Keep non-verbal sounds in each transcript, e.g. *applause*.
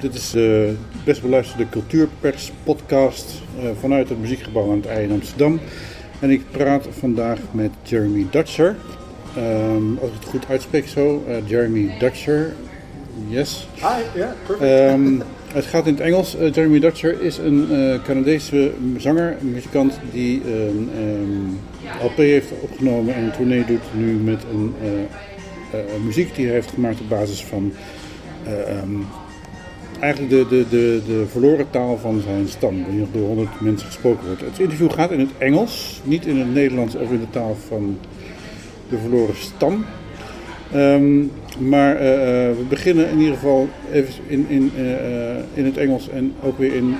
dit is de best beluisterde Cultuurpers podcast uh, vanuit het Muziekgebouw aan het IJ in Amsterdam. En ik praat vandaag met Jeremy Dutcher. Um, als ik het goed uitspreek zo, uh, Jeremy Dutcher. Yes. Hi, yeah, perfect. Um, het gaat in het Engels. Uh, Jeremy Dutcher is een uh, Canadese zanger, muzikant die een um, LP heeft opgenomen en een tournee doet nu met een muziek die hij heeft gemaakt op basis van eigenlijk de, de, de, de verloren taal van zijn stam, die nog door honderd mensen gesproken wordt. Het interview gaat in het Engels, niet in het Nederlands of in de taal van de verloren stam. Um, maar uh, we beginnen in ieder geval even in, in, uh, in het Engels en ook weer in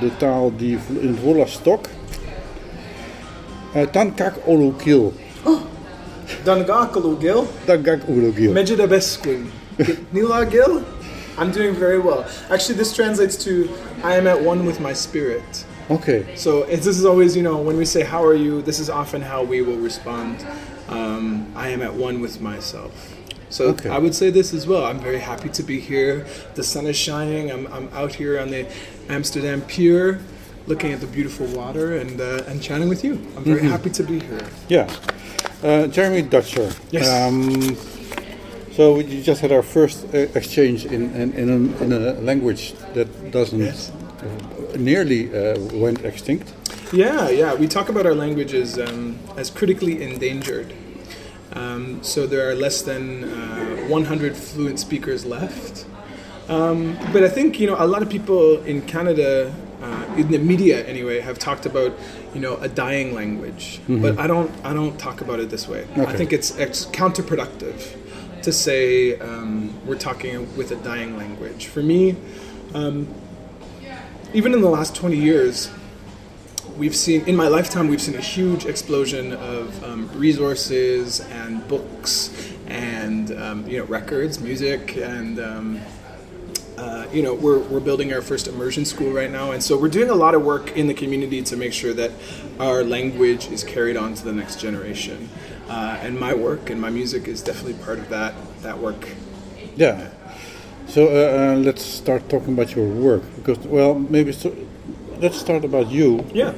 de taal die in het Wollastok. Uh, Tankak Olukil. Oh. Dangak Olukil? Dangak Olukil. Medjidabesquin. Nila Gil? *laughs* I'm doing very well. Actually, this translates to I am at one with my spirit. Okay. So this is always, you know, when we say how are you, this is often how we will respond. Um, I am at one with myself. So okay. I would say this as well. I'm very happy to be here. The sun is shining. I'm, I'm out here on the Amsterdam Pier, looking at the beautiful water and uh, and chatting with you. I'm very mm-hmm. happy to be here. Yeah, uh, Jeremy Dutcher. Yes. Um, so we just had our first uh, exchange in in, in, a, in a language that doesn't yes. nearly uh, went extinct. Yeah, yeah. We talk about our languages um, as critically endangered. Um, so there are less than uh, 100 fluent speakers left. Um, but I think you know a lot of people in Canada, uh, in the media anyway, have talked about you know a dying language. Mm-hmm. But I don't I don't talk about it this way. Okay. I think it's it's counterproductive to say um, we're talking with a dying language. For me, um, even in the last 20 years, we've seen in my lifetime we've seen a huge explosion of um, resources and books and um, you know records music and um, uh, you know we're, we're building our first immersion school right now and so we're doing a lot of work in the community to make sure that our language is carried on to the next generation uh, and my work and my music is definitely part of that that work yeah so uh, uh let's start talking about your work because well maybe so let's start about you. Yeah.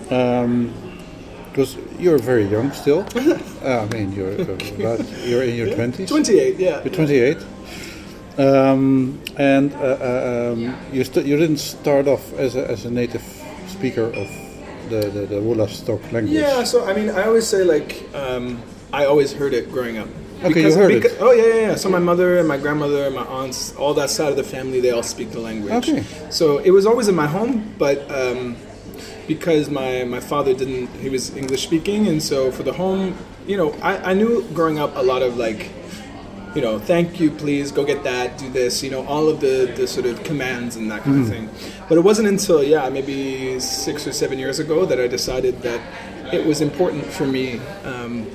because um, you're very young still. uh, *laughs* I mean, you're about, you're in your twenties. Twenty-eight. Yeah. You're twenty-eight. Um, and uh, uh, um, you st- you didn't start off as a, as a native speaker of the the, the Wolastoq language. Yeah. So I mean, I always say like um, I always heard it growing up. Okay, because, you heard because, it. Oh yeah, yeah, yeah. So my mother and my grandmother and my aunts, all that side of the family, they all speak the language. Okay. So it was always in my home, but um, because my my father didn't, he was English speaking, and so for the home, you know, I, I knew growing up a lot of like you know, thank you, please, go get that, do this, you know, all of the, the sort of commands and that kind mm. of thing. But it wasn't until, yeah, maybe six or seven years ago that I decided that it was important for me um,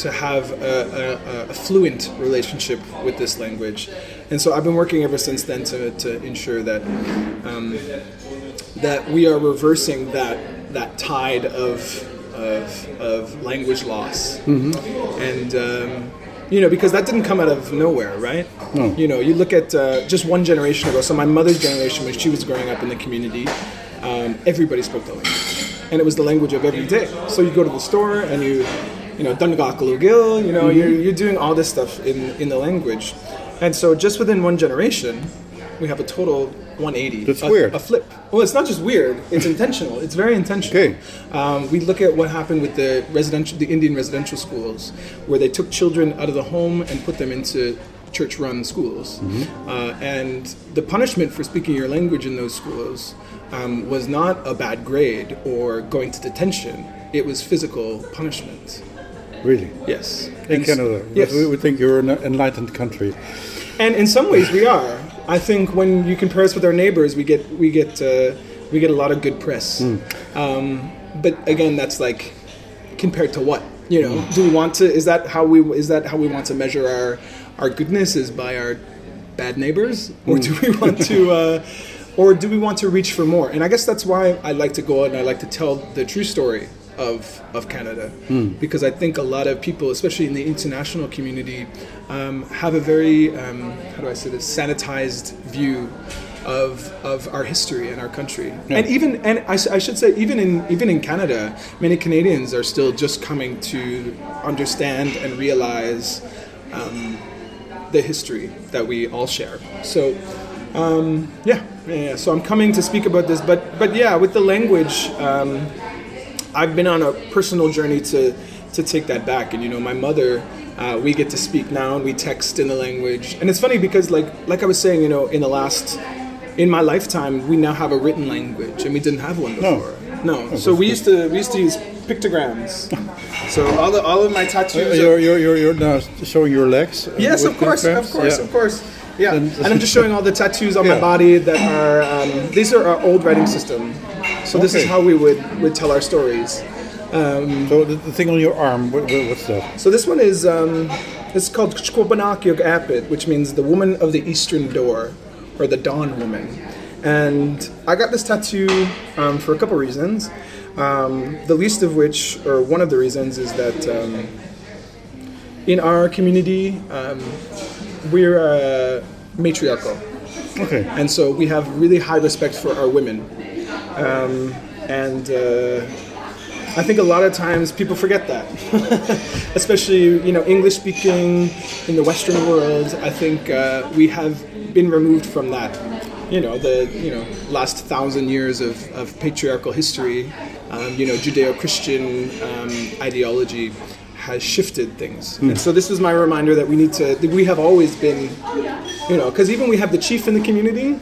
to have a, a, a, fluent relationship with this language. And so I've been working ever since then to, to ensure that um, that we are reversing that that tide of of, of language loss. Mm-hmm. And um, you know, because that didn't come out of nowhere, right? No. You know, you look at uh, just one generation ago. So my mother's generation, when she was growing up in the community, um, everybody spoke the language, and it was the language of every day. So you go to the store and you you know, Dungakalugil, you know, mm-hmm. you're, you're doing all this stuff in, in the language. And so just within one generation, we have a total 180. That's a, weird. A flip. Well, it's not just weird. It's intentional. It's very intentional. Okay. Um, we look at what happened with the residential, the Indian residential schools, where they took children out of the home and put them into church-run schools, mm-hmm. uh, and the punishment for speaking your language in those schools um, was not a bad grade or going to detention. It was physical punishment. Really? Yes. In and Canada. Yes. We would think you're an enlightened country. And in some ways, we are. I think when you compare us with our neighbors, we get we get uh, we get a lot of good press. Mm. Um, but again, that's like compared to what? You know, mm. do we want to? Is that how we? Is that how we want to measure our our goodness? Is by our bad neighbors, or mm. do we want to? Uh, or do we want to reach for more? And I guess that's why I like to go out and I like to tell the true story of, of Canada mm. because I think a lot of people, especially in the international community, um, have a very um, how do I say this sanitized view of, of our history and our country. And even and I should say even in even in Canada, many Canadians are still just coming to understand and realize um, the history that we all share. So um, yeah, yeah, yeah. So I'm coming to speak about this, but but yeah, with the language, um, I've been on a personal journey to to take that back. And you know, my mother, uh, we get to speak now, and we text in the language. And it's funny because like like I was saying, you know, in the last in my lifetime, we now have a written language, and we didn't have one before. No. no. So we used to we used to use pictograms. *laughs* so all the all of my tattoos. Uh, are- You're, you're, you're, you're now showing your legs. uh, Yes, of course, of course, Yeah. of course. Yeah, And- and, I'm just showing all the tattoos on Yeah. my body that are. Um, these are our old writing system. So this is how we would would tell our stories. So the, the thing on your arm, what, what- what's that? So this one is um, it's called Chquobanak Yog Apit, which means the woman of the eastern door, or the dawn woman. And I got this tattoo um, for a couple reasons. Um, the least of which, or one of the reasons, is that um, in our community um, we're uh, matriarchal. Okay. and so we have really high respect for our women um, and uh, I think a lot of times people forget that, *laughs* especially you know English speaking in the Western world. I think uh, we have been removed from that. You know the you know last thousand years of, of patriarchal history. Um, you know Judeo-Christian um, ideology has shifted things, and so this is my reminder that we need to. That we have always been you know because even we have the chief in the community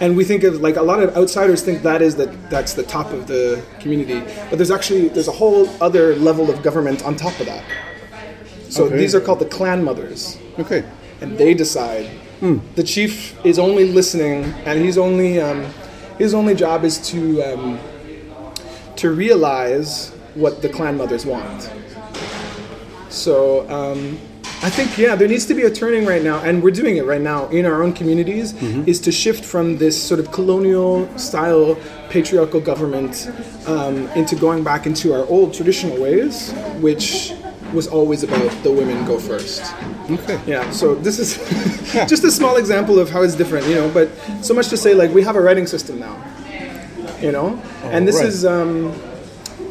and we think of like a lot of outsiders think that is that that's the top of the community. But there's actually there's a whole other level of government on top of that. So Okay. these are called the clan mothers. Okay. and they decide. The chief is only listening and he's only um, his only job is to um, to realize what the clan mothers want. So um, I think yeah, there needs to be a turning right now, and we're doing it right now in our own communities. Is to shift from this sort of colonial style patriarchal government um, into going back into our old traditional ways, which was always about the women go first. Okay. Yeah, so this is *laughs* just a small example of how it's different, you know. But so much to say, like we have a writing system now, you know, and this right. is um,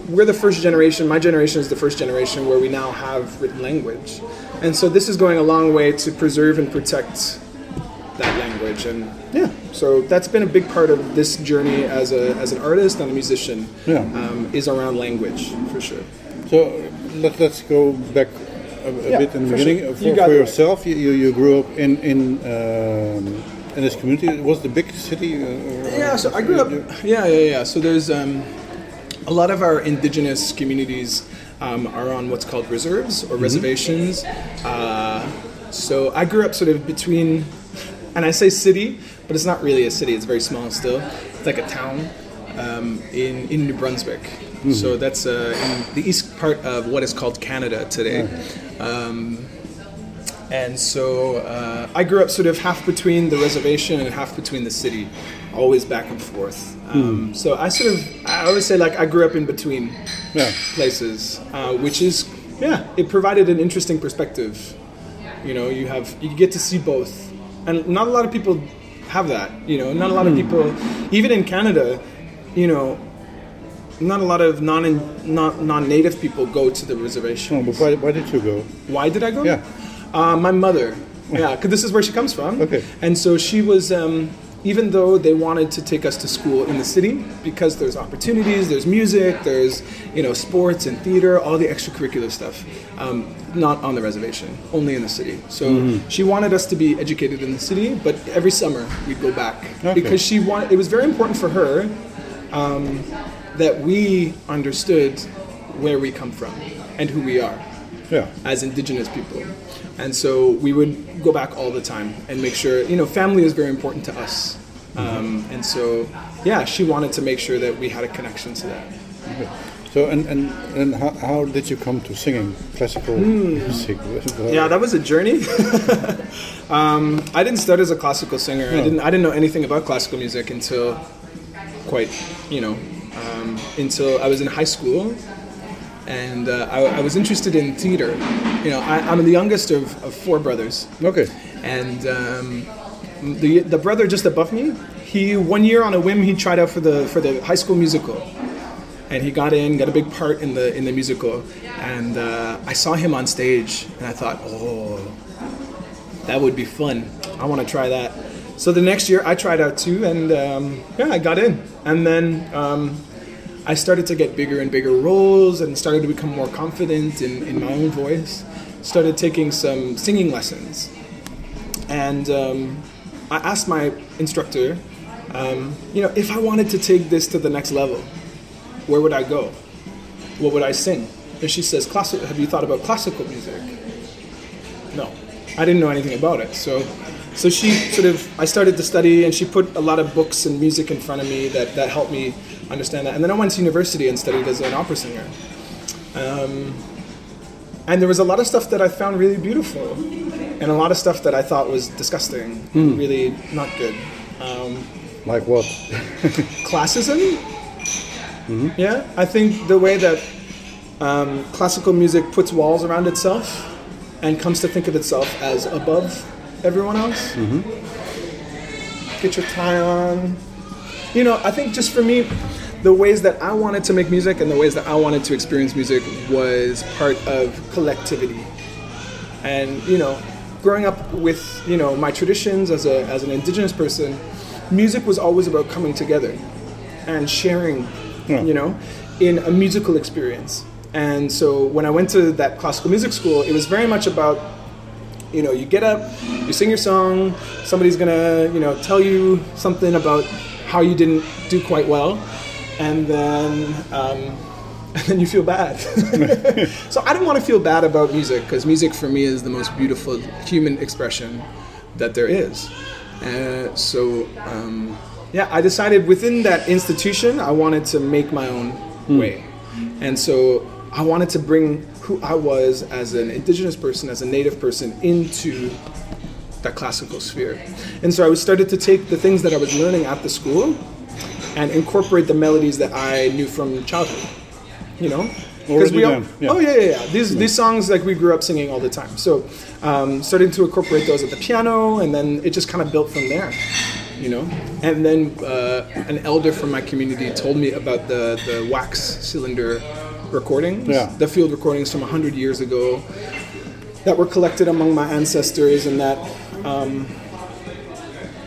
we're the first generation. My generation is the first generation where we now have written language, and so this is going a long way to preserve and protect that language. And yeah, so that's been a big part of this journey as a as an artist and a musician. Yeah. um, is around language for sure. So let, let's go back a, a Yeah, bit in the for beginning. sure. For, You for yourself, you, you, you grew up in in um, in this community. It was the big city. Uh, Yeah, so I grew up. Yeah, yeah, yeah. So there's um, a lot of our indigenous communities um, are on what's called reserves or reservations. Uh, so I grew up sort of between, and I say city, but it's not really a city. It's very small still. It's like a town um, in in New Brunswick. So that's uh, in the east part of what is called Canada today. Um, and so uh, I grew up sort of half between the reservation and half between the city, always back and forth. Um, So I sort of, I always say like I grew up in between Yeah. places, uh, which is, yeah, it provided an interesting perspective. You know, you have, you get to see both. And not a lot of people have that, you know, not a lot of people, even in Canada, you know, not a lot of non, non, non-native people go to the reservation. Oh, but why, why did you go? Why did I go? Yeah. Uh, my mother. Yeah, because this is where she comes from. Okay. And so she was, um, even though they wanted to take us to school in the city, because there's opportunities, there's music, there's you know sports and theater, all the extracurricular stuff, um, not on the reservation, only in the city. So she wanted us to be educated in the city, but every summer we'd go back Okay. because she wanted. It was very important for her um, that we understood where we come from and who we are Yeah. as indigenous people. And so we would go back all the time and make sure, you know, family is very important to us. Um, and so, yeah, she wanted to make sure that we had a connection to that. Okay. So and and, and how, how did you come to singing classical music? Hmm. Yeah, that was a journey. *laughs* um, I didn't start as a classical singer. I didn't. I didn't know anything about classical music until quite, you know, um, until I was in high school, and uh, I, I was interested in theater. You know, I, I'm the youngest of, of four brothers. Okay. and um, the the brother just above me, he one year on a whim he tried out for the for the high school musical, and he got in, got a big part in the in the musical, and uh, I saw him on stage, and I thought, oh, that would be fun. I want to try that. So the next year I tried out too, and um, yeah, I got in, and then. Um, I started to get bigger and bigger roles and started to become more confident in, in my own voice. Started taking some singing lessons. And um, I asked my instructor, um, you know, if I wanted to take this to the next level, where would I go? What would I sing? And she says, Classic, have you thought about classical music? No. I didn't know anything about it. So, so she sort of, I started to study and she put a lot of books and music in front of me that, that helped me understand that. And then I went to university and studied as an opera singer. Um, and there was a lot of stuff that I found really beautiful, and a lot of stuff that I thought was disgusting, really not good. Um, Like what? *laughs* classism. Yeah, I think the way that um, classical music puts walls around itself and comes to think of itself as above everyone else. Get your tie on. You know, I think just for me, the ways that I wanted to make music and the ways that I wanted to experience music was part of collectivity. And you know, growing up with you know my traditions as a as an indigenous person, music was always about coming together and sharing, Yeah. you know, in a musical experience. And so when I went to that classical music school, it was very much about, you know, you get up, you sing your song, somebody's gonna, you know, tell you something about how you didn't do quite well, and then um, *laughs* and then you feel bad. *laughs* so I didn't want to feel bad about music because music for me is the most beautiful human expression that there is. Uh, so um, yeah, I decided within that institution I wanted to make my own way, and so I wanted to bring who I was as an indigenous person, as a native person, into that classical sphere. And so I started to take the things that I was learning at the school and incorporate the melodies that I knew from childhood. You know, because we all, yeah. oh yeah, yeah, yeah. These these songs like we grew up singing all the time. So um, starting to incorporate those at the piano, and then it just kind of built from there. You know, and then uh, an elder from my community told me about the the wax cylinder recordings, Yeah. the field recordings from hundred years ago that were collected among my ancestors, and that um,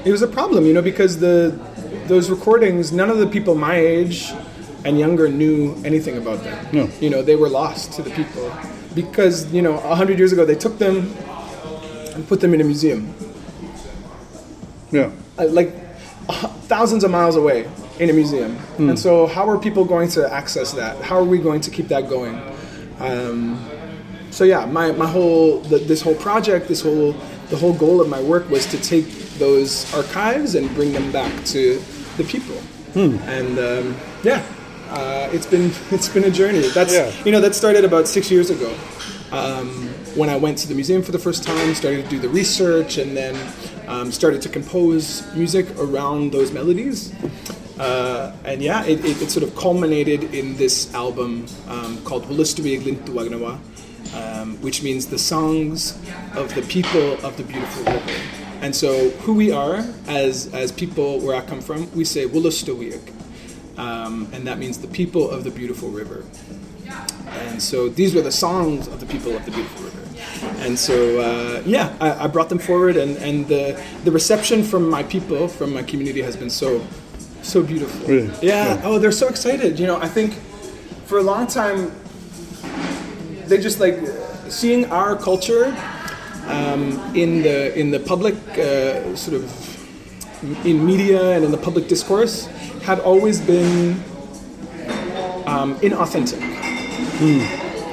it was a problem, you know, because the those recordings, none of the people my age and younger knew anything about them. No. You know, they were lost to the people because you know, a hundred years ago they took them and put them in a museum, Yeah. uh, like uh, thousands of miles away in a museum. And so, how are people going to access that? How are we going to keep that going? Um, so yeah, my, my whole the, this whole project, this whole the whole goal of my work was to take those archives and bring them back to the people. And um, yeah, uh, it's been *laughs* it's been a journey. That's Yeah. you know that started about six years ago. Um, when I went to the museum for the first time, started to do the research, and then um, started to compose music around those melodies. Uh, and yeah, it, it, it sort of culminated in this album um, called Wulustui Glintuagnawa, um, which means the songs of the people of the beautiful river. And so, who we are as, as people where I come from, we say Wulustuwiag. Um, and that means the people of the beautiful river. And so these were the songs of the people of the beautiful river. And so, uh, yeah, I, I brought them forward, and, and the, the reception from my people, from my community, has been so, so beautiful. Really? Yeah. Yeah. Oh, they're so excited. You know, I think for a long time, they just like seeing our culture um, in the in the public uh, sort of in media and in the public discourse had always been um, inauthentic.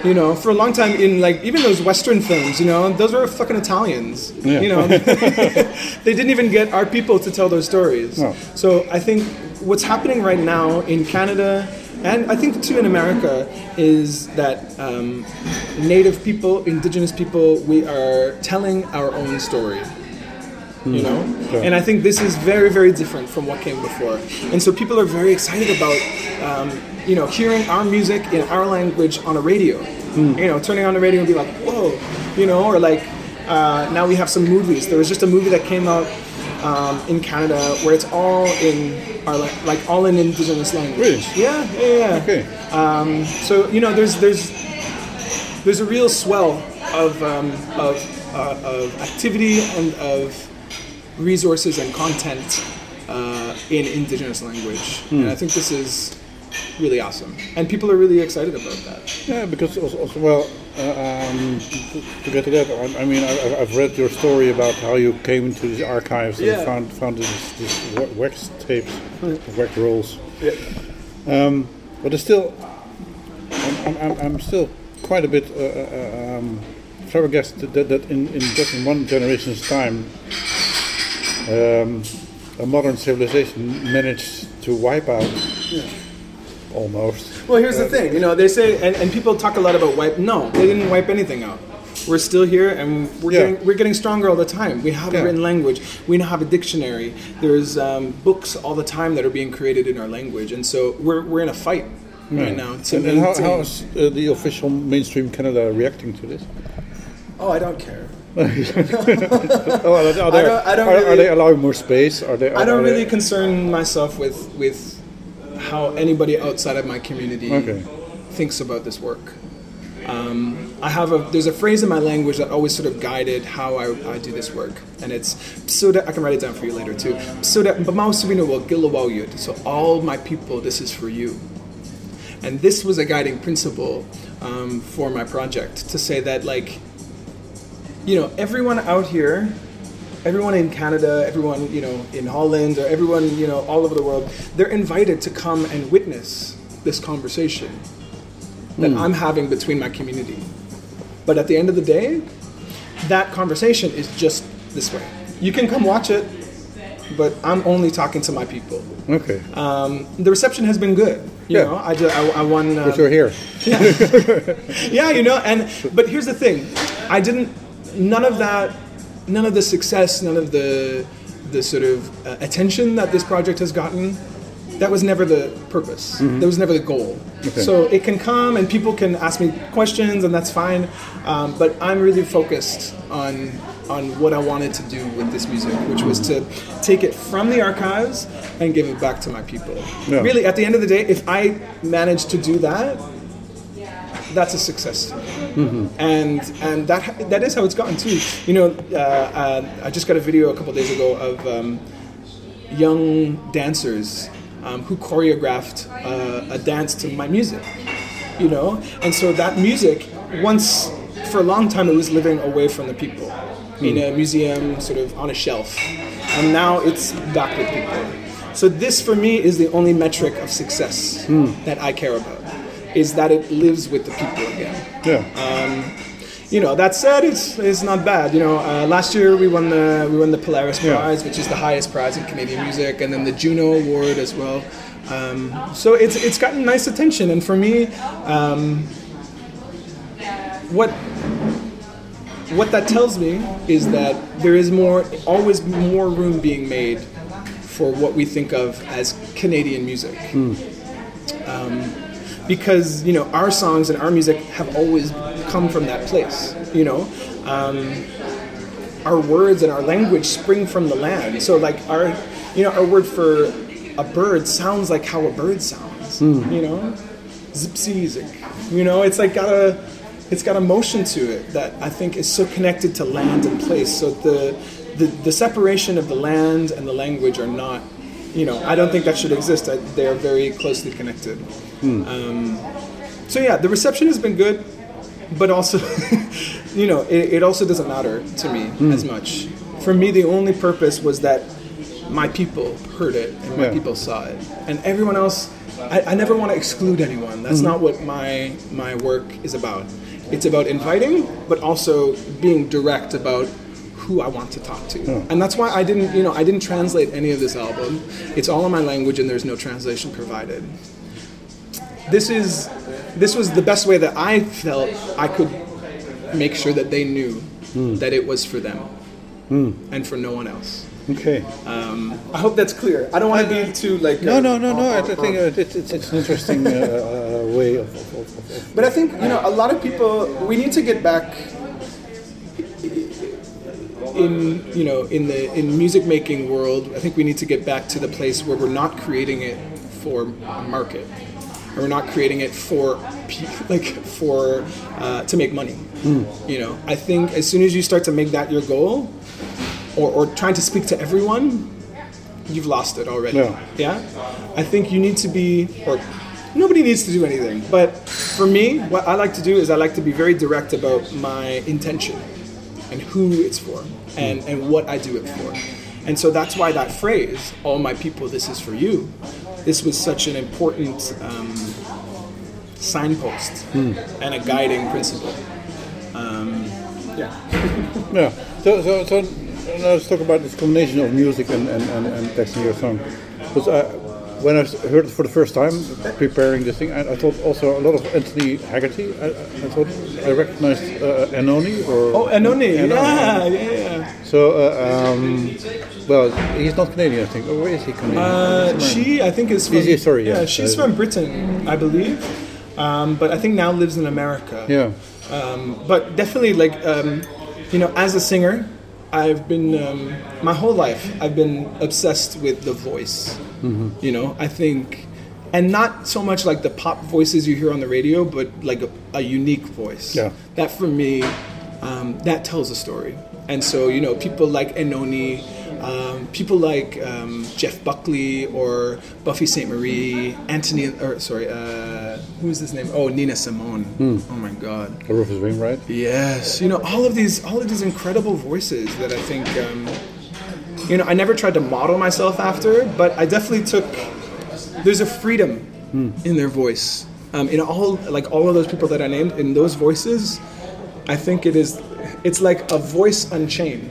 You know, for a long time in like even those Western films, you know, those were fucking Italians. Yeah. You know, *laughs* *laughs* they didn't even get our people to tell those stories. No. So I think what's happening right now in Canada, and I think too in America, is that um, Native people, Indigenous people, we are telling our own story. You know, Yeah. and I think this is very, very different from what came before. And so people are very excited about, um, you know, hearing our music in our language on a radio. You know, turning on the radio and be like, whoa, you know, or like uh, now we have some movies. There was just a movie that came out um, in Canada where it's all in our like, like all in Indigenous language. Really? Yeah, yeah, yeah. Okay. Um, so you know, there's there's there's a real swell of um, of, uh, of activity and of resources and content uh, in Indigenous language, and I think this is really awesome, and people are really excited about that. Yeah, because also, also well, uh, um, to, to get to that, I, I mean, I, I've read your story about how you came into these archives and Yeah. found found these, these wax tapes, wax rolls. Yeah. Um, but it's still, I'm, I'm, I'm, still quite a bit uh, uh, um, flabbergasted that, that in, in just in one generation's time, um, a modern civilization managed to wipe out almost. Well, here's the thing. You know, they say, and, and people talk a lot about wipe. No, they didn't wipe anything out. We're still here, and we're Yeah. getting we're getting stronger all the time. We have a Yeah. written language. We now have a dictionary. There's um, books all the time that are being created in our language, and so we're, we're in a fight right now. To and, and how, how is uh, the official mainstream Canada reacting to this? oh, I don't care. *laughs* *laughs* Oh, are, they, are, they, don't- I don't are, are they allowing more space? Are they? I don't are really concern myself with with how anybody outside of my community Okay. thinks about this work. Um, I have a there's a phrase in my language that always sort of guided how I, I do this work, and it's pseudo. I can write it down for you later too. Pseudo, bamau subino will gilawau yud. So all my people, this is for you. And this was a guiding principle um, for my project to say that like, you know, everyone out here everyone in Canada, everyone you know in Holland, or everyone you know all over the world, they're invited to come and witness this conversation that I'm having between my community. But at the end of the day, that conversation is just this way. You can come watch it, but I'm only talking to my people. Okay. Um, the reception has been good. You Yeah. know, I, ju- I, I won. but um, you're here. Yeah. *laughs* yeah, you know, and but here's the thing, I didn't. None of that, none of the success, none of the the sort of uh, attention that this project has gotten. That was never the purpose. That was never the goal. So it can come and people can ask me questions, and that's fine. Um, but I'm really focused on on what I wanted to do with this music, which was to take it from the archives and give it back to my people. Yeah. Really, at the end of the day, if I manage to do that, that's a success me. And and that that is how it's gotten too. You know, uh, uh, I just got a video a couple days ago of um, young dancers um, who choreographed uh, a dance to my music. You know, and so that music once for a long time it was living away from the people in a museum, sort of on a shelf, and now it's back with people. So this for me is the only metric of success that I care about, is that it lives with the people again. Yeah. You know, that said, it's, it's not bad. You know, uh, last year we won the we won the Polaris Yeah. Prize, which is the highest prize in Canadian music, and then the Juno Award as well. Um, so it's it's gotten nice attention, and for me, um, what what that tells me is that there is more, always more room being made for what we think of as Canadian music. Um, because you know our songs and our music have always come from that place. You know, um, our words and our language spring from the land. So like our, you know, our word for a bird sounds like how a bird sounds. You know, zipsy. You know, it's like got a, it's got a motion to it that I think is so connected to land and place. So the, the, the separation of the land and the language are not. You know, I don't think that should exist. I, they are very closely connected. Hmm. Um, so yeah, the reception has been good, but also, *laughs* you know, it, it also doesn't matter to me hmm. as much. For me, the only purpose was that my people heard it and my Yeah. people saw it, and everyone else. I, I never want to exclude anyone. That's hmm. not what my my work is about. It's about inviting, but also being direct about who I want to talk to. And that's why I didn't, you know, I didn't translate any of this album. It's all in my language, and there's no translation provided this is this was the best way that I felt I could make sure that they knew that it was for them and for no one else. Okay. Um, I hope that's clear. I don't want to be too like No, uh, no, no, no. I I think uh, it's, it's, it's an interesting uh, uh, way of, of, of, of But I think you know a lot of people. We need to get back in you know in the in music making world, I think we need to get back to the place where we're not creating it for market, we're not creating it for like for uh, to make money. You know, I think as soon as you start to make that your goal, or, or trying to speak to everyone, you've lost it already. Yeah. yeah? I think you need to be, or nobody needs to do anything. But for me, what I like to do is I like to be very direct about my intention and who it's for and, and what I do it for. And so that's why that phrase, all my people, this is for you, this was such an important um, signpost and a guiding principle. Um, yeah. *laughs* Yeah. So, so, so let's talk about this combination of music and, and, and, and text in your song. Because I, when I heard it for the first time, preparing this thing, I, I thought also a lot of Antony Hegarty. I, I thought I recognized uh, Anohni or. Oh, Anohni, Anohni. yeah, yeah, yeah. So, uh, um, well, he's not Canadian, I think. Or where is he Canadian? Uh, she, I think, is from. He? Sorry, yeah. she's Uh, from Britain, I believe, um, but I think now lives in America. yeah. Um, but definitely, like, um, you know, as a singer, I've been um, my whole life. I've been obsessed with the voice. You know, I think, and not so much like the pop voices you hear on the radio, but like a, a unique voice. Yeah. That for me, um, that tells a story. And so, you know, people like Anohni, um, people like um, Jeff Buckley or Buffy Sainte-Marie, Anthony, or sorry, uh, who's this name? Oh, Nina Simone. Oh my God. Rufus Wainwright. Yes, you know all of these, all of these incredible voices that I think, um, you know, I never tried to model myself after, but I definitely took. There's a freedom in their voice. Um, in all, like all of those people that I named, in those voices, I think it is. It's like a voice unchained,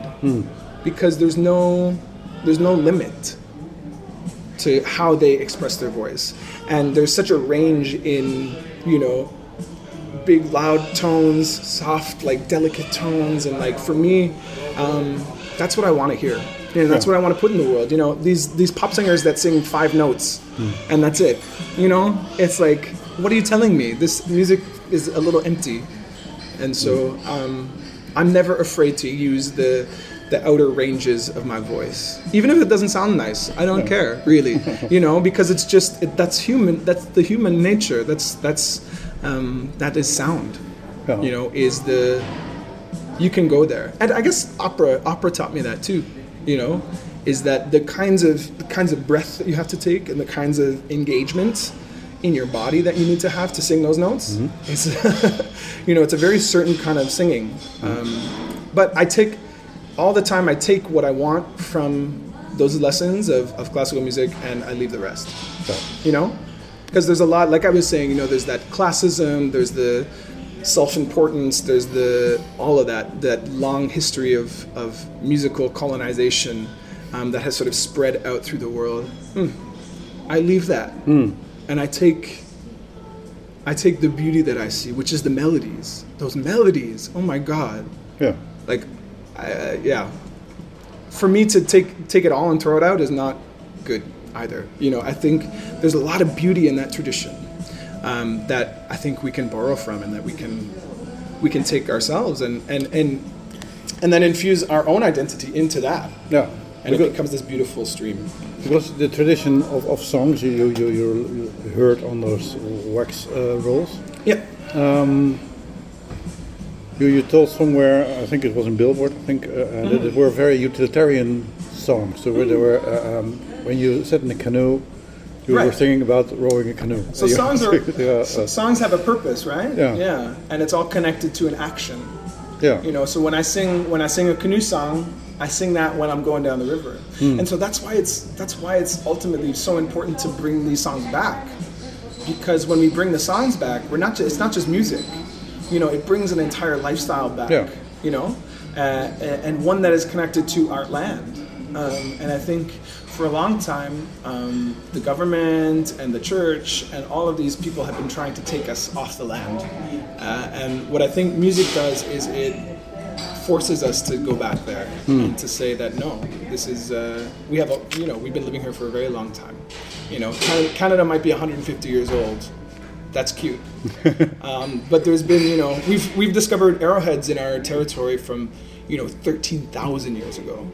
because there's no, there's no limit to how they express their voice, and there's such a range in, you know, big loud tones soft like delicate tones. And like for me um, that's what i want to hear. You know, that's what i want to put in the world. You know these these pop singers that sing five notes and that's it. You know it's like what are you telling me? This music is a little empty. And so um, i'm never afraid to use the the outer ranges of my voice. Even if it doesn't sound nice i don't care really. *laughs* You know because it's just it, that's human that's the human nature. That's that's um, that is sound you know is the you can go there. And i guess opera opera taught me that too you know is that the kinds of the kinds of breath that you have to take and the kinds of engagement in your body that you need to have to sing those notes it's *laughs* you know it's a very certain kind of singing. Um, but i take all the time i take what i want from those lessons of, of classical music and i leave the rest. So, you know? Because there's a lot like i was saying you know there's that classism there's the self-importance there's the all of that that long history of, of musical colonization um, that has sort of spread out through the world. Hmm. i leave that. And i take i take the beauty that i see which is the melodies. Those melodies oh my god. Yeah. like uh, yeah. For me to take take it all and throw it out is not good either. You know i think there's a lot of beauty in that tradition um, that i think we can borrow from and that we can we can take ourselves and and and and then infuse our own identity into that. Yeah. and it Because- becomes this beautiful stream. Because the tradition of, of songs you, you, you, you heard on those wax uh, rolls, yeah you, you told somewhere, I think it was in Billboard, I think, uh, uh, that they were very utilitarian songs. So where they were, uh, um, when you sat in a canoe, you were Right. singing about rowing a canoe. so songs are *laughs* yeah, so uh, songs have a purpose right Yeah. yeah and it's all connected to an action yeah. you know so when i sing when i sing a canoe song i sing that when i'm going down the river and so that's why it's that's why it's ultimately so important to bring these songs back because when we bring the songs back we're not just it's not just music you know it brings an entire lifestyle back Yeah. you know uh, and one that is connected to our land um, and i think for a long time um, the government and the church and all of these people have been trying to take us off the land uh, and what i think music does is it forces us to go back there and to say that no, this is uh, we have a you know we've been living here for a very long time. You know, Canada, Canada might be 150 years old. That's cute, um, but there's been you know we've we've discovered arrowheads in our territory from you know, 13,000 years ago.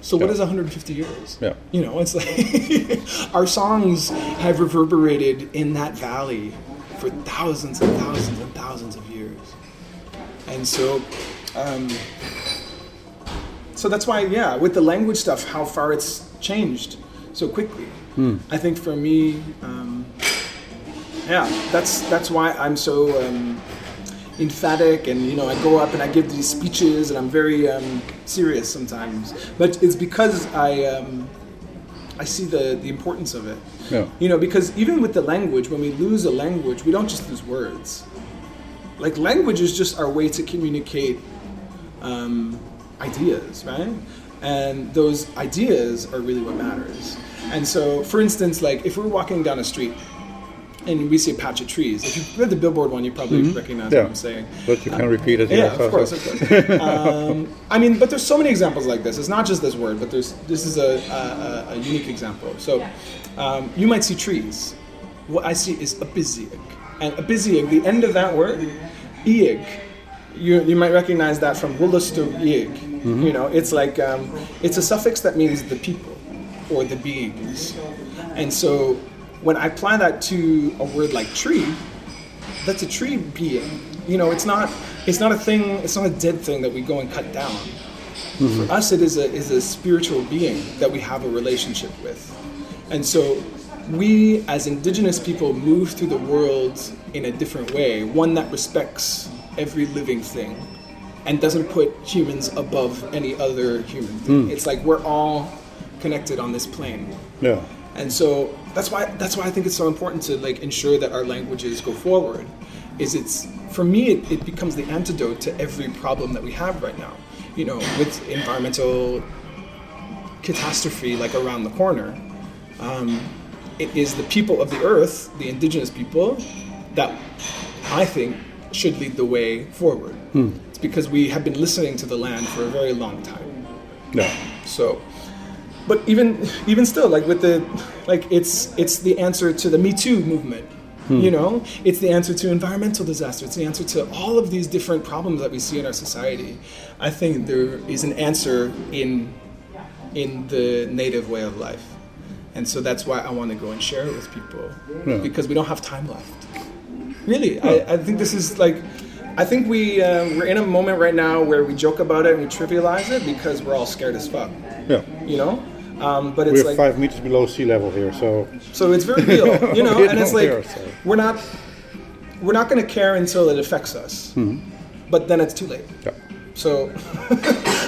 So what Yeah. is 150 years? Yeah. You know, it's like *laughs* our songs have reverberated in that valley for thousands and thousands and thousands of years. And so, um, so that's why, yeah, with the language stuff, how far it's changed so quickly. I think for me, um, yeah, that's that's why I'm so um, emphatic, and you know, I go up and I give these speeches, and I'm very um, serious sometimes. But it's because I um, I see the the importance of it. Yeah. You know, because even with the language, when we lose a language, we don't just lose words. Like language is just our way to communicate um, ideas, right? And those ideas are really what matters. And so, for instance, like if we're walking down a street and we see a patch of trees, if you've read the billboard one, you probably recognize Yeah. what I'm saying. But you can repeat it. Yeah, of course, of course. *laughs* um, I mean, but there's so many examples like this. It's not just this word, but there's this is a, a, a unique example. So um, you might see trees. What I see is a biziag. And a biziag, the end of that word, iag, you, you might recognize that from Wulastug iag. You know, it's like, um, it's a suffix that means the people or the beings. And so when I apply that to a word like tree, that's a tree being. You know, it's not it's not a thing. It's not a dead thing that we go and cut down. For mm-hmm. us, it is a is a spiritual being that we have a relationship with, and so we as indigenous people move through the world in a different way, one that respects every living thing, and doesn't put humans above any other human thing. Mm. It's like we're all connected on this plane. Yeah. And so that's why that's why I think it's so important to like ensure that our languages go forward. Is it's for me it, it becomes the antidote to every problem that we have right now. You know, with environmental catastrophe like around the corner. Um, it is the people of the earth, the indigenous people, that I think should lead the way forward. It's because we have been listening to the land for a very long time. Yeah. So, but even even still, like with the like, it's it's the answer to the Me Too movement. You know, it's the answer to environmental disaster. It's the answer to all of these different problems that we see in our society. I think there is an answer in in the native way of life, and so that's why I want to go and share it with people Yeah. because we don't have time left. Really, I, I think this is like. I think we uh, we're in a moment right now where we joke about it and we trivialize it because we're all scared as fuck Yeah. you know. Um, but it's We're like five meters below sea level here, so so it's very real, *laughs* you know. And it's like care, so. we're not we're not going to care until it affects us, but then it's too late. yeah. So *laughs*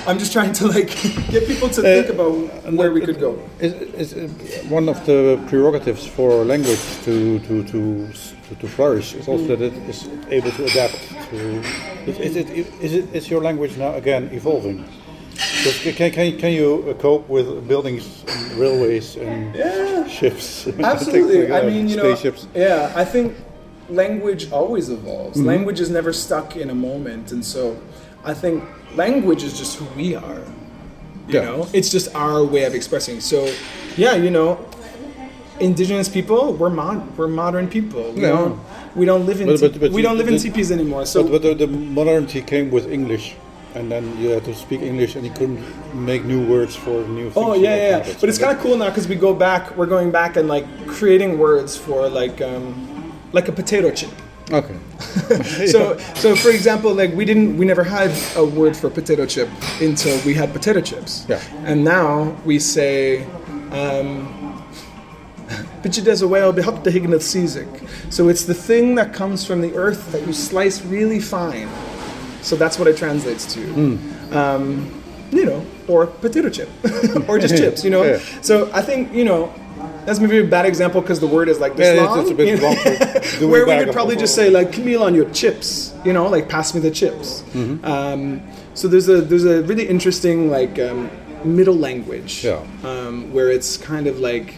I'm just trying to like *laughs* get people to think about where we could go. Is, is uh, one of the prerogatives for language to to to to, to flourish is also that it is able to adapt to. Is, is it is it is your language now again evolving? Can, can, can you uh, cope with buildings, and railways, and Yeah. ships? *laughs* Absolutely. like I mean, you know, spaceships. yeah, I think language always evolves. Mm-hmm. Language is never stuck in a moment, and so I think language is just who we are. You Yeah. know, it's just our way of expressing. So, yeah, you know, indigenous people, we're mod- we're modern people. We Yeah. don't we don't live in But- but- but we don't live in teepees anymore. So But, but the, the modernity came with English, and then you had to speak English, and you couldn't make new words for new things. Oh yeah, yeah. But it's kind of cool now because we go back. We're going back and like creating words for like um, like a potato chip. Okay. *laughs* So so for example, like we didn't we never had a word for potato chip until we had potato chips. Yeah. And now we say. Um, Bichides away behop the hignath sizik. So it's the thing that comes from the earth that you slice really fine. So that's what it translates to. Um, you know, or potato chip, *laughs* or just *laughs* chips. You know. Yeah. So I think you know that's maybe a bad example because the word is like this Yeah, long. it's, it's a bit you know? long. *laughs* Where we could probably just say like Camille on your chips, you know, like pass me the chips. Mm-hmm. Um, so there's a there's a really interesting like um, middle language, Yeah. um, where it's kind of like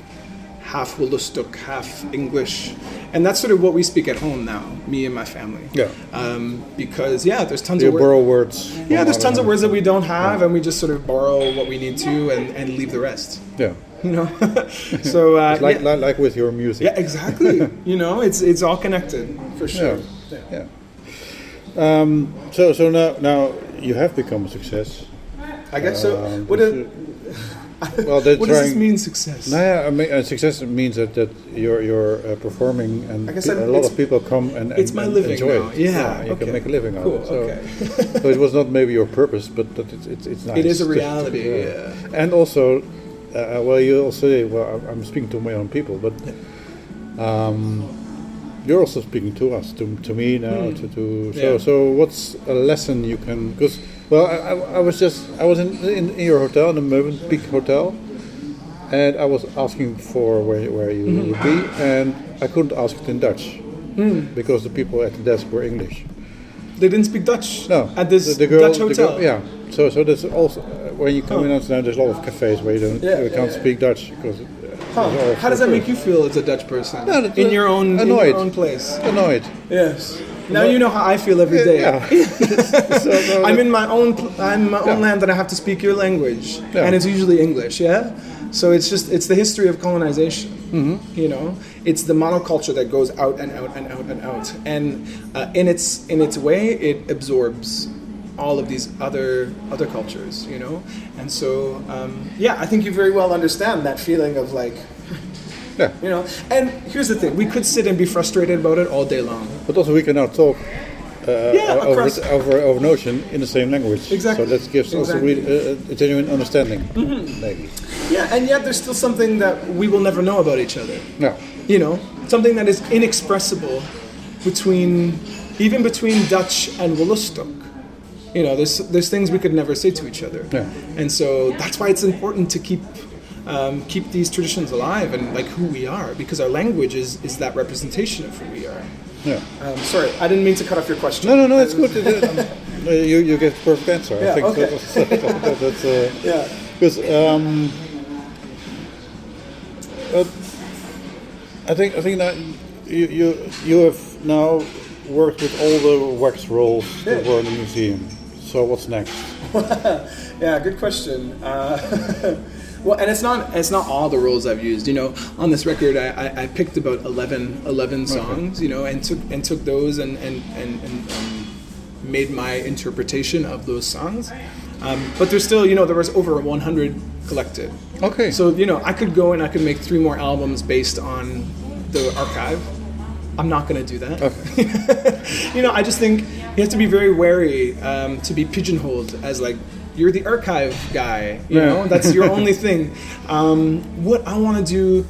half Wolastoq, half English, and that's sort of what we speak at home now, me and my family. Yeah. Um, because yeah, there's tons You of words. borrow words. Yeah, there's tons of words that we don't have, and we just sort of borrow what we need to and, and leave the rest. Yeah. *laughs* You know, *laughs* so uh, like, yeah. like, with your music. Yeah, exactly. *laughs* you know, it's it's all connected for sure. yeah. Um, so so now now you have become a success. I guess so. Um, What, a, is- well, they're what does this mean, success? No, yeah, I mean, uh, success means that, that you're you're uh, performing and Like I pe- a lot of people come and, and it's my and living enjoy now. it. Yeah, you okay. can make a living out of it. So, okay. *laughs* so it was not maybe your purpose, but that it's it's, it's nice. It is a to- to- reality, yeah. And also, uh, well, you also say, well, I'm- I'm speaking to my own people, but um, you're also speaking to us, to, to me now, to, to so. Yeah. so. What's a lesson you can? Because well, I, I, was just I was in, in in your hotel, in the Mövenpick Hotel, and I was asking for where where you Mm-hmm. would be, and I couldn't ask it in Dutch Hmm. because the people at the desk were English. They didn't speak Dutch No, at this the, the girl, Dutch the hotel. girl- yeah. So so there's also uh, when you come in Amsterdam, there's a lot of cafes where you don't Yeah, you can't yeah. speak Dutch because. uh, Huh. How does that make you feel as a Dutch person? No, in your own in your own place. Annoyed. Yes. Now you know how I feel every day. Yeah. *laughs* so, I'm in my own I'm in my own Yeah. land and I have to speak your language, Yeah. and it's usually English. Yeah. So it's just it's the history of colonization. Mm-hmm. You know, it's the monoculture that goes out and out and out and out, and uh, in its in its way, it absorbs all of these other other cultures. You know, and so um, yeah, I think you very well understand that feeling of like. Yeah. You know, and here's the thing: we could sit and be frustrated about it all day long. But also we can now talk uh, Yeah, over, across- over over Notion in the same language. Exactly. So that gives also Exactly. Mm-hmm. really, uh, a genuine understanding, maybe. Yeah, and yet there's still something that we will never know about each other. No. You know, something that is inexpressible between, even between Dutch and Wolastoq. You know, there's there's things we could never say to each other. Yeah. And so that's why it's important to keep um, keep these traditions alive and like who we are, because our language is is that representation of who we are. Yeah. Um, sorry, I didn't mean to cut off your question. No, no, no. It's good. Uh, *laughs* you you get the perfect answer. Yeah, I think okay. that was, *laughs* that's uh, *laughs* Yeah. because um, uh, I think I think that you you you have now worked with all the wax rolls that Yeah. were in the museum. So what's next? Yeah, good question. Uh, well, and it's not it's not all the rolls I've used. You know, on this record, I, I, I picked about 11, 11 songs. You know, and took and took those and and and, and um, made my interpretation of those songs. Um, but there's still, you know, there was over 100 collected. Okay. So you know, I could go and I could make three more albums based on the archive. I'm not going to do that. Okay. *laughs* you know, I just think you have to be very wary um, to be pigeonholed as like you're the archive guy. You Yeah. know, that's your *laughs* only thing. Um, what I want to do,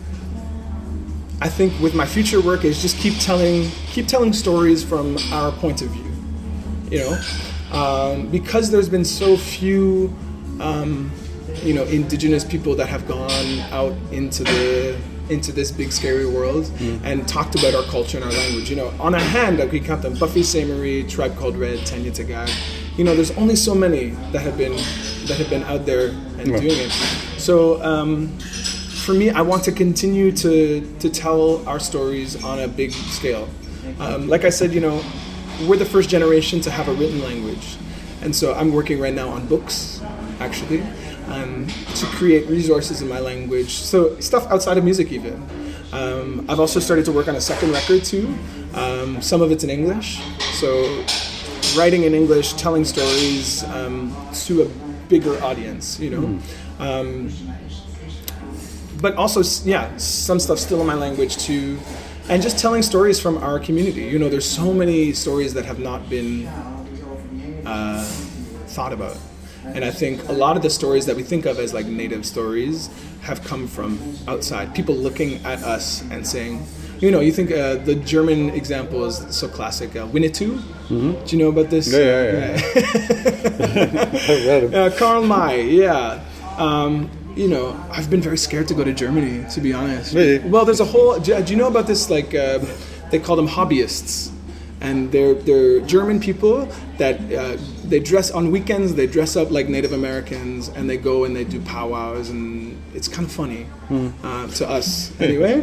I think, with my future work is just keep telling keep telling stories from our point of view. You know, um, because there's been so few. Um, you know, indigenous people that have gone out into the into this big scary world and talked about our culture and our language. You know, on a hand, like we count them: Buffy Sainte-Marie, Tribe Called Red, Tanya Tagaq. You know, there's only so many that have been that have been out there and Yeah. doing it. So. Um, for me, I want to continue to, to tell our stories on a big scale. Um, like I said, you know, we're the first generation to have a written language. And so I'm working right now on books, actually, um, to create resources in my language. So stuff outside of music, even. Um, I've also started to work on a second record too. Um, some of it's in English. So writing in English, telling stories um, to a bigger audience, you know. Um, but also yeah some stuff still in my language too. And just telling stories from our community. You know there's so many stories that have not been uh, thought about. And i think a lot of the stories that we think of as like native stories have come from outside. People looking at us and saying you know you think uh, the german example is so classic uh, winnetou do you know about this Yeah, yeah, yeah. *laughs* *laughs* I read uh, Karl May, yeah. Um, you know, I've been very scared to go to Germany, to be honest. Really? Well, there's a whole. Do do you know about this? Like, um they call them hobbyists, and they're they're German people that uh, they dress on weekends. They dress up like Native Americans, and they go and they do powwows, and it's kind of funny uh, to us, *laughs* anyway.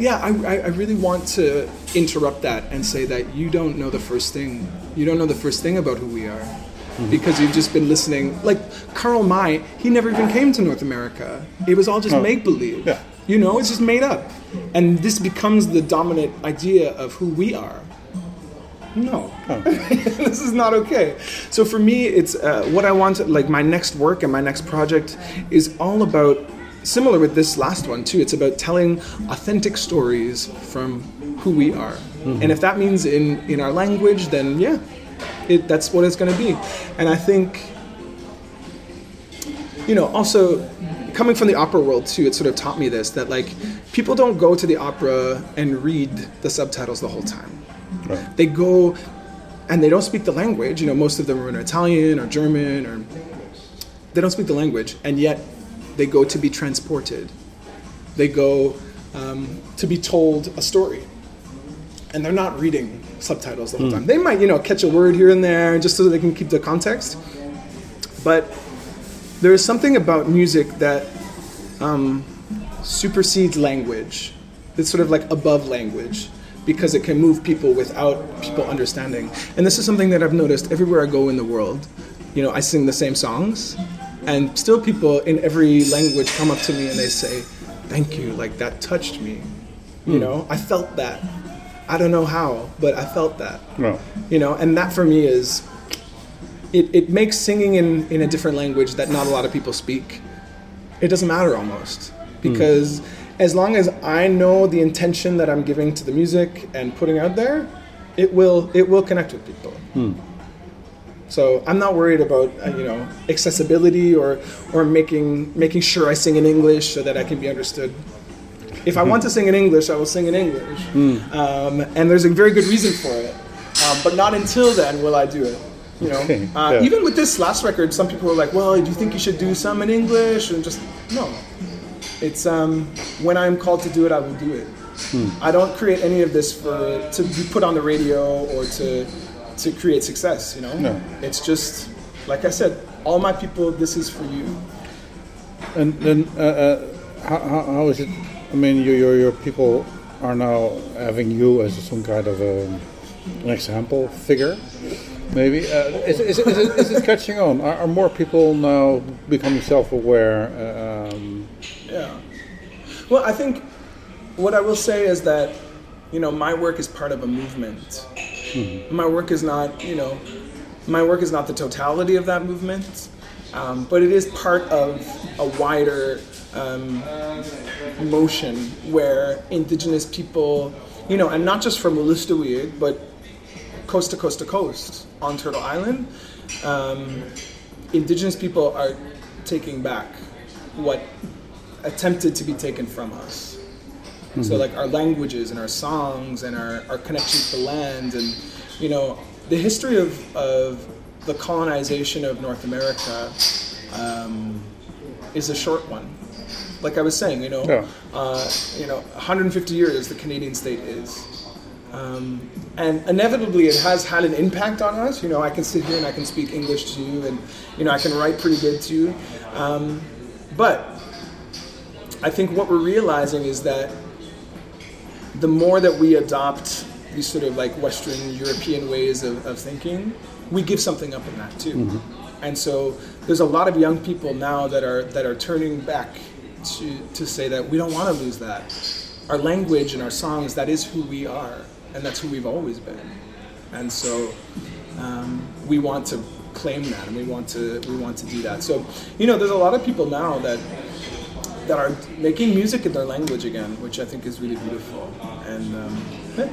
Yeah, I, I I really want to interrupt that and say that you don't know the first thing. You don't know the first thing about who we are. Because you've just been listening. Like Karl May, he never even came to North America. It was all just No. make believe. Yeah. You know, it's just made up. And this becomes the dominant idea of who we are. no, *laughs* this is not okay. So for me, it's uh, what I want. To, like my next work and my next project is all about similar with this last one too. It's about telling authentic stories from who we are, mm-hmm. and if that means in in our language, then yeah, it, that's what it's going to be. And I think, you know, also coming from the opera world too, it sort of taught me this that like people don't go to the opera and read the subtitles the whole time. Right. They go and they don't speak the language. You know, most of them are in Italian or German or they don't speak the language, and yet they go to be transported. They go um, to be told a story, and they're not reading subtitles all the whole time. They might, you know, catch a word here and there just so they can keep the context. But there is something about music that um, supersedes language. It's sort of like above language because it can move people without people understanding. And this is something that I've noticed everywhere I go in the world. You know, I sing the same songs, and still people in every language come up to me and they say, "Thank you, like that touched me." You hmm. know, I felt that. I don't know how, but I felt that. No. You know, and that for me is it, it makes singing in, in a different language that not a lot of people speak. It doesn't matter almost. Hmm. Because as long as I know the intention that I'm giving to the music and putting out there, it will it will connect with people. Hmm. So I'm not worried about uh, you know accessibility or or making making sure I sing in English so that I can be understood. If I want to sing in English, I will sing in English, um, and there's a very good reason for it. Um, but not until then will I do it. You know, Okay, uh, yeah. even with this last record, some people were like, "Well, do you think you should do some in English?" And just no. It's um, when I'm called to do it, I will do it. I don't create any of this for to be put on the radio or to to create success. You know, No. it's just like I said, all my people. This is for you. And then, uh, uh, how, how, is it? I mean, your, your your people are now having you as some kind of a, an example figure. Maybe uh, is, is, is, it, is it catching on? Are, are more people now becoming self-aware? Uh, um, Yeah. Well, I think what I will say is that, you know, my work is part of a movement. My work is not, you know, my work is not the totality of that movement, um, but it is part of a wider um, motion where indigenous people, you know, and not just from Wolastoqiyik, but coast to coast to coast on Turtle Island, um, indigenous people are taking back what attempted to be taken from us. So like our languages and our songs and our, our connection to the land and you know the history of, of the colonization of North America um, is a short one. Like I was saying, you know, Yeah. uh, you know, 150 years the Canadian state is. Um, and inevitably, it has had an impact on us. You know, I can sit here and I can speak English to you, and you know, I can write pretty good to you. Um, but I think what we're realizing is that the more that we adopt these sort of like Western European ways of, of thinking, we give something up in that too. And so there's a lot of young people now that are that are turning back to to say that we don't want to lose that. Our language and our songs, that is who we are, and that's who we've always been. And so um, we want to claim that, and we want to we want to do that. So you know, there's a lot of people now that that are making music in their language again, which I think is really beautiful. And um, yeah,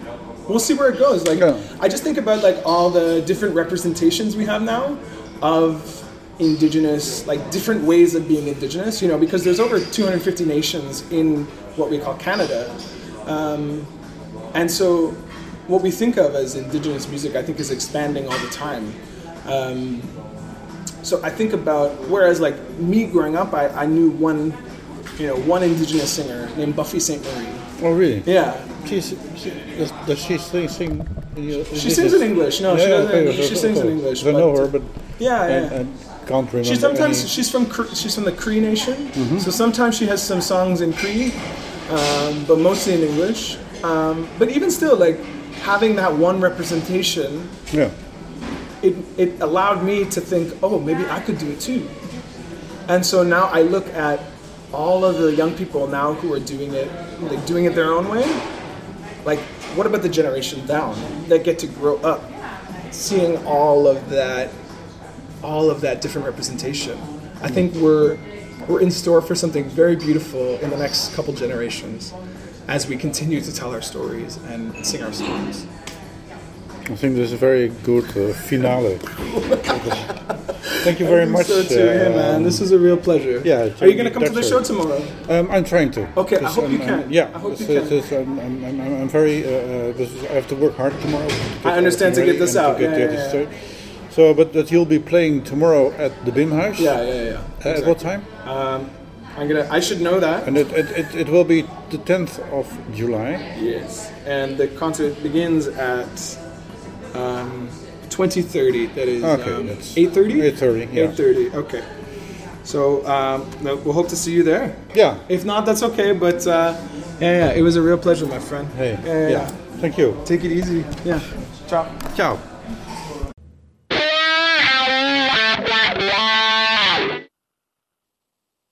we'll see where it goes. Like Yeah. I just think about like all the different representations we have now of indigenous, like different ways of being indigenous. You know, because there's over 250 nations in what we call Canada, um, and so what we think of as indigenous music, I think, is expanding all the time. Um, so I think about whereas like me growing up, I, I knew one, you know, one indigenous singer named Buffy Sainte-Marie. oh, really? Yeah, She's, she, does, does she sing? sing in she sings in English. No, she doesn't. okay, she sings in. English. I know her, but Yeah, yeah. I can't remember. She sometimes any- she's from she's from the Cree Nation, Mm-hmm. so sometimes she has some songs in Cree, um, but mostly in English. Um, but even still, like having that one representation, yeah. it it allowed me to think, oh, maybe I could do it too. And so now I look at all of the young people now who are doing it, like doing it their own way. Like what about the generation down that get to grow up seeing all of that, all of that different representation? I think we're we're in store for something very beautiful in the next couple generations as we continue to tell our stories and sing our stories. I think this is a very good uh, finale. Thank you very *laughs* much. So too, yeah, uh, man. This was a real pleasure. yeah, Are you going to come to the show tomorrow? Um, I'm trying to. Okay, I hope you um, can. um, yeah, I hope this, you is- can. this, I'm, I'm, I'm, I'm very. Uh, uh, this is, I have to work hard tomorrow. To I understand, to get this out. get Yeah, yeah, other. So, but that you'll be playing tomorrow at the Bimhuis. Yeah, yeah, yeah. Uh, At what time? Um, I'm gonna. I should know that. And it, it, it, it will be the 10th of July. Yes, and the concert begins at um, 2030. That is Okay, um, that's 8:30. 8:30, yeah. 8:30. Okay. So um, we'll hope to see you there. Yeah. If not, that's okay. But uh, yeah, yeah, it was a real pleasure, my friend. Hey. Yeah, yeah, yeah. Thank you. Take it easy. Yeah. Ciao. Ciao.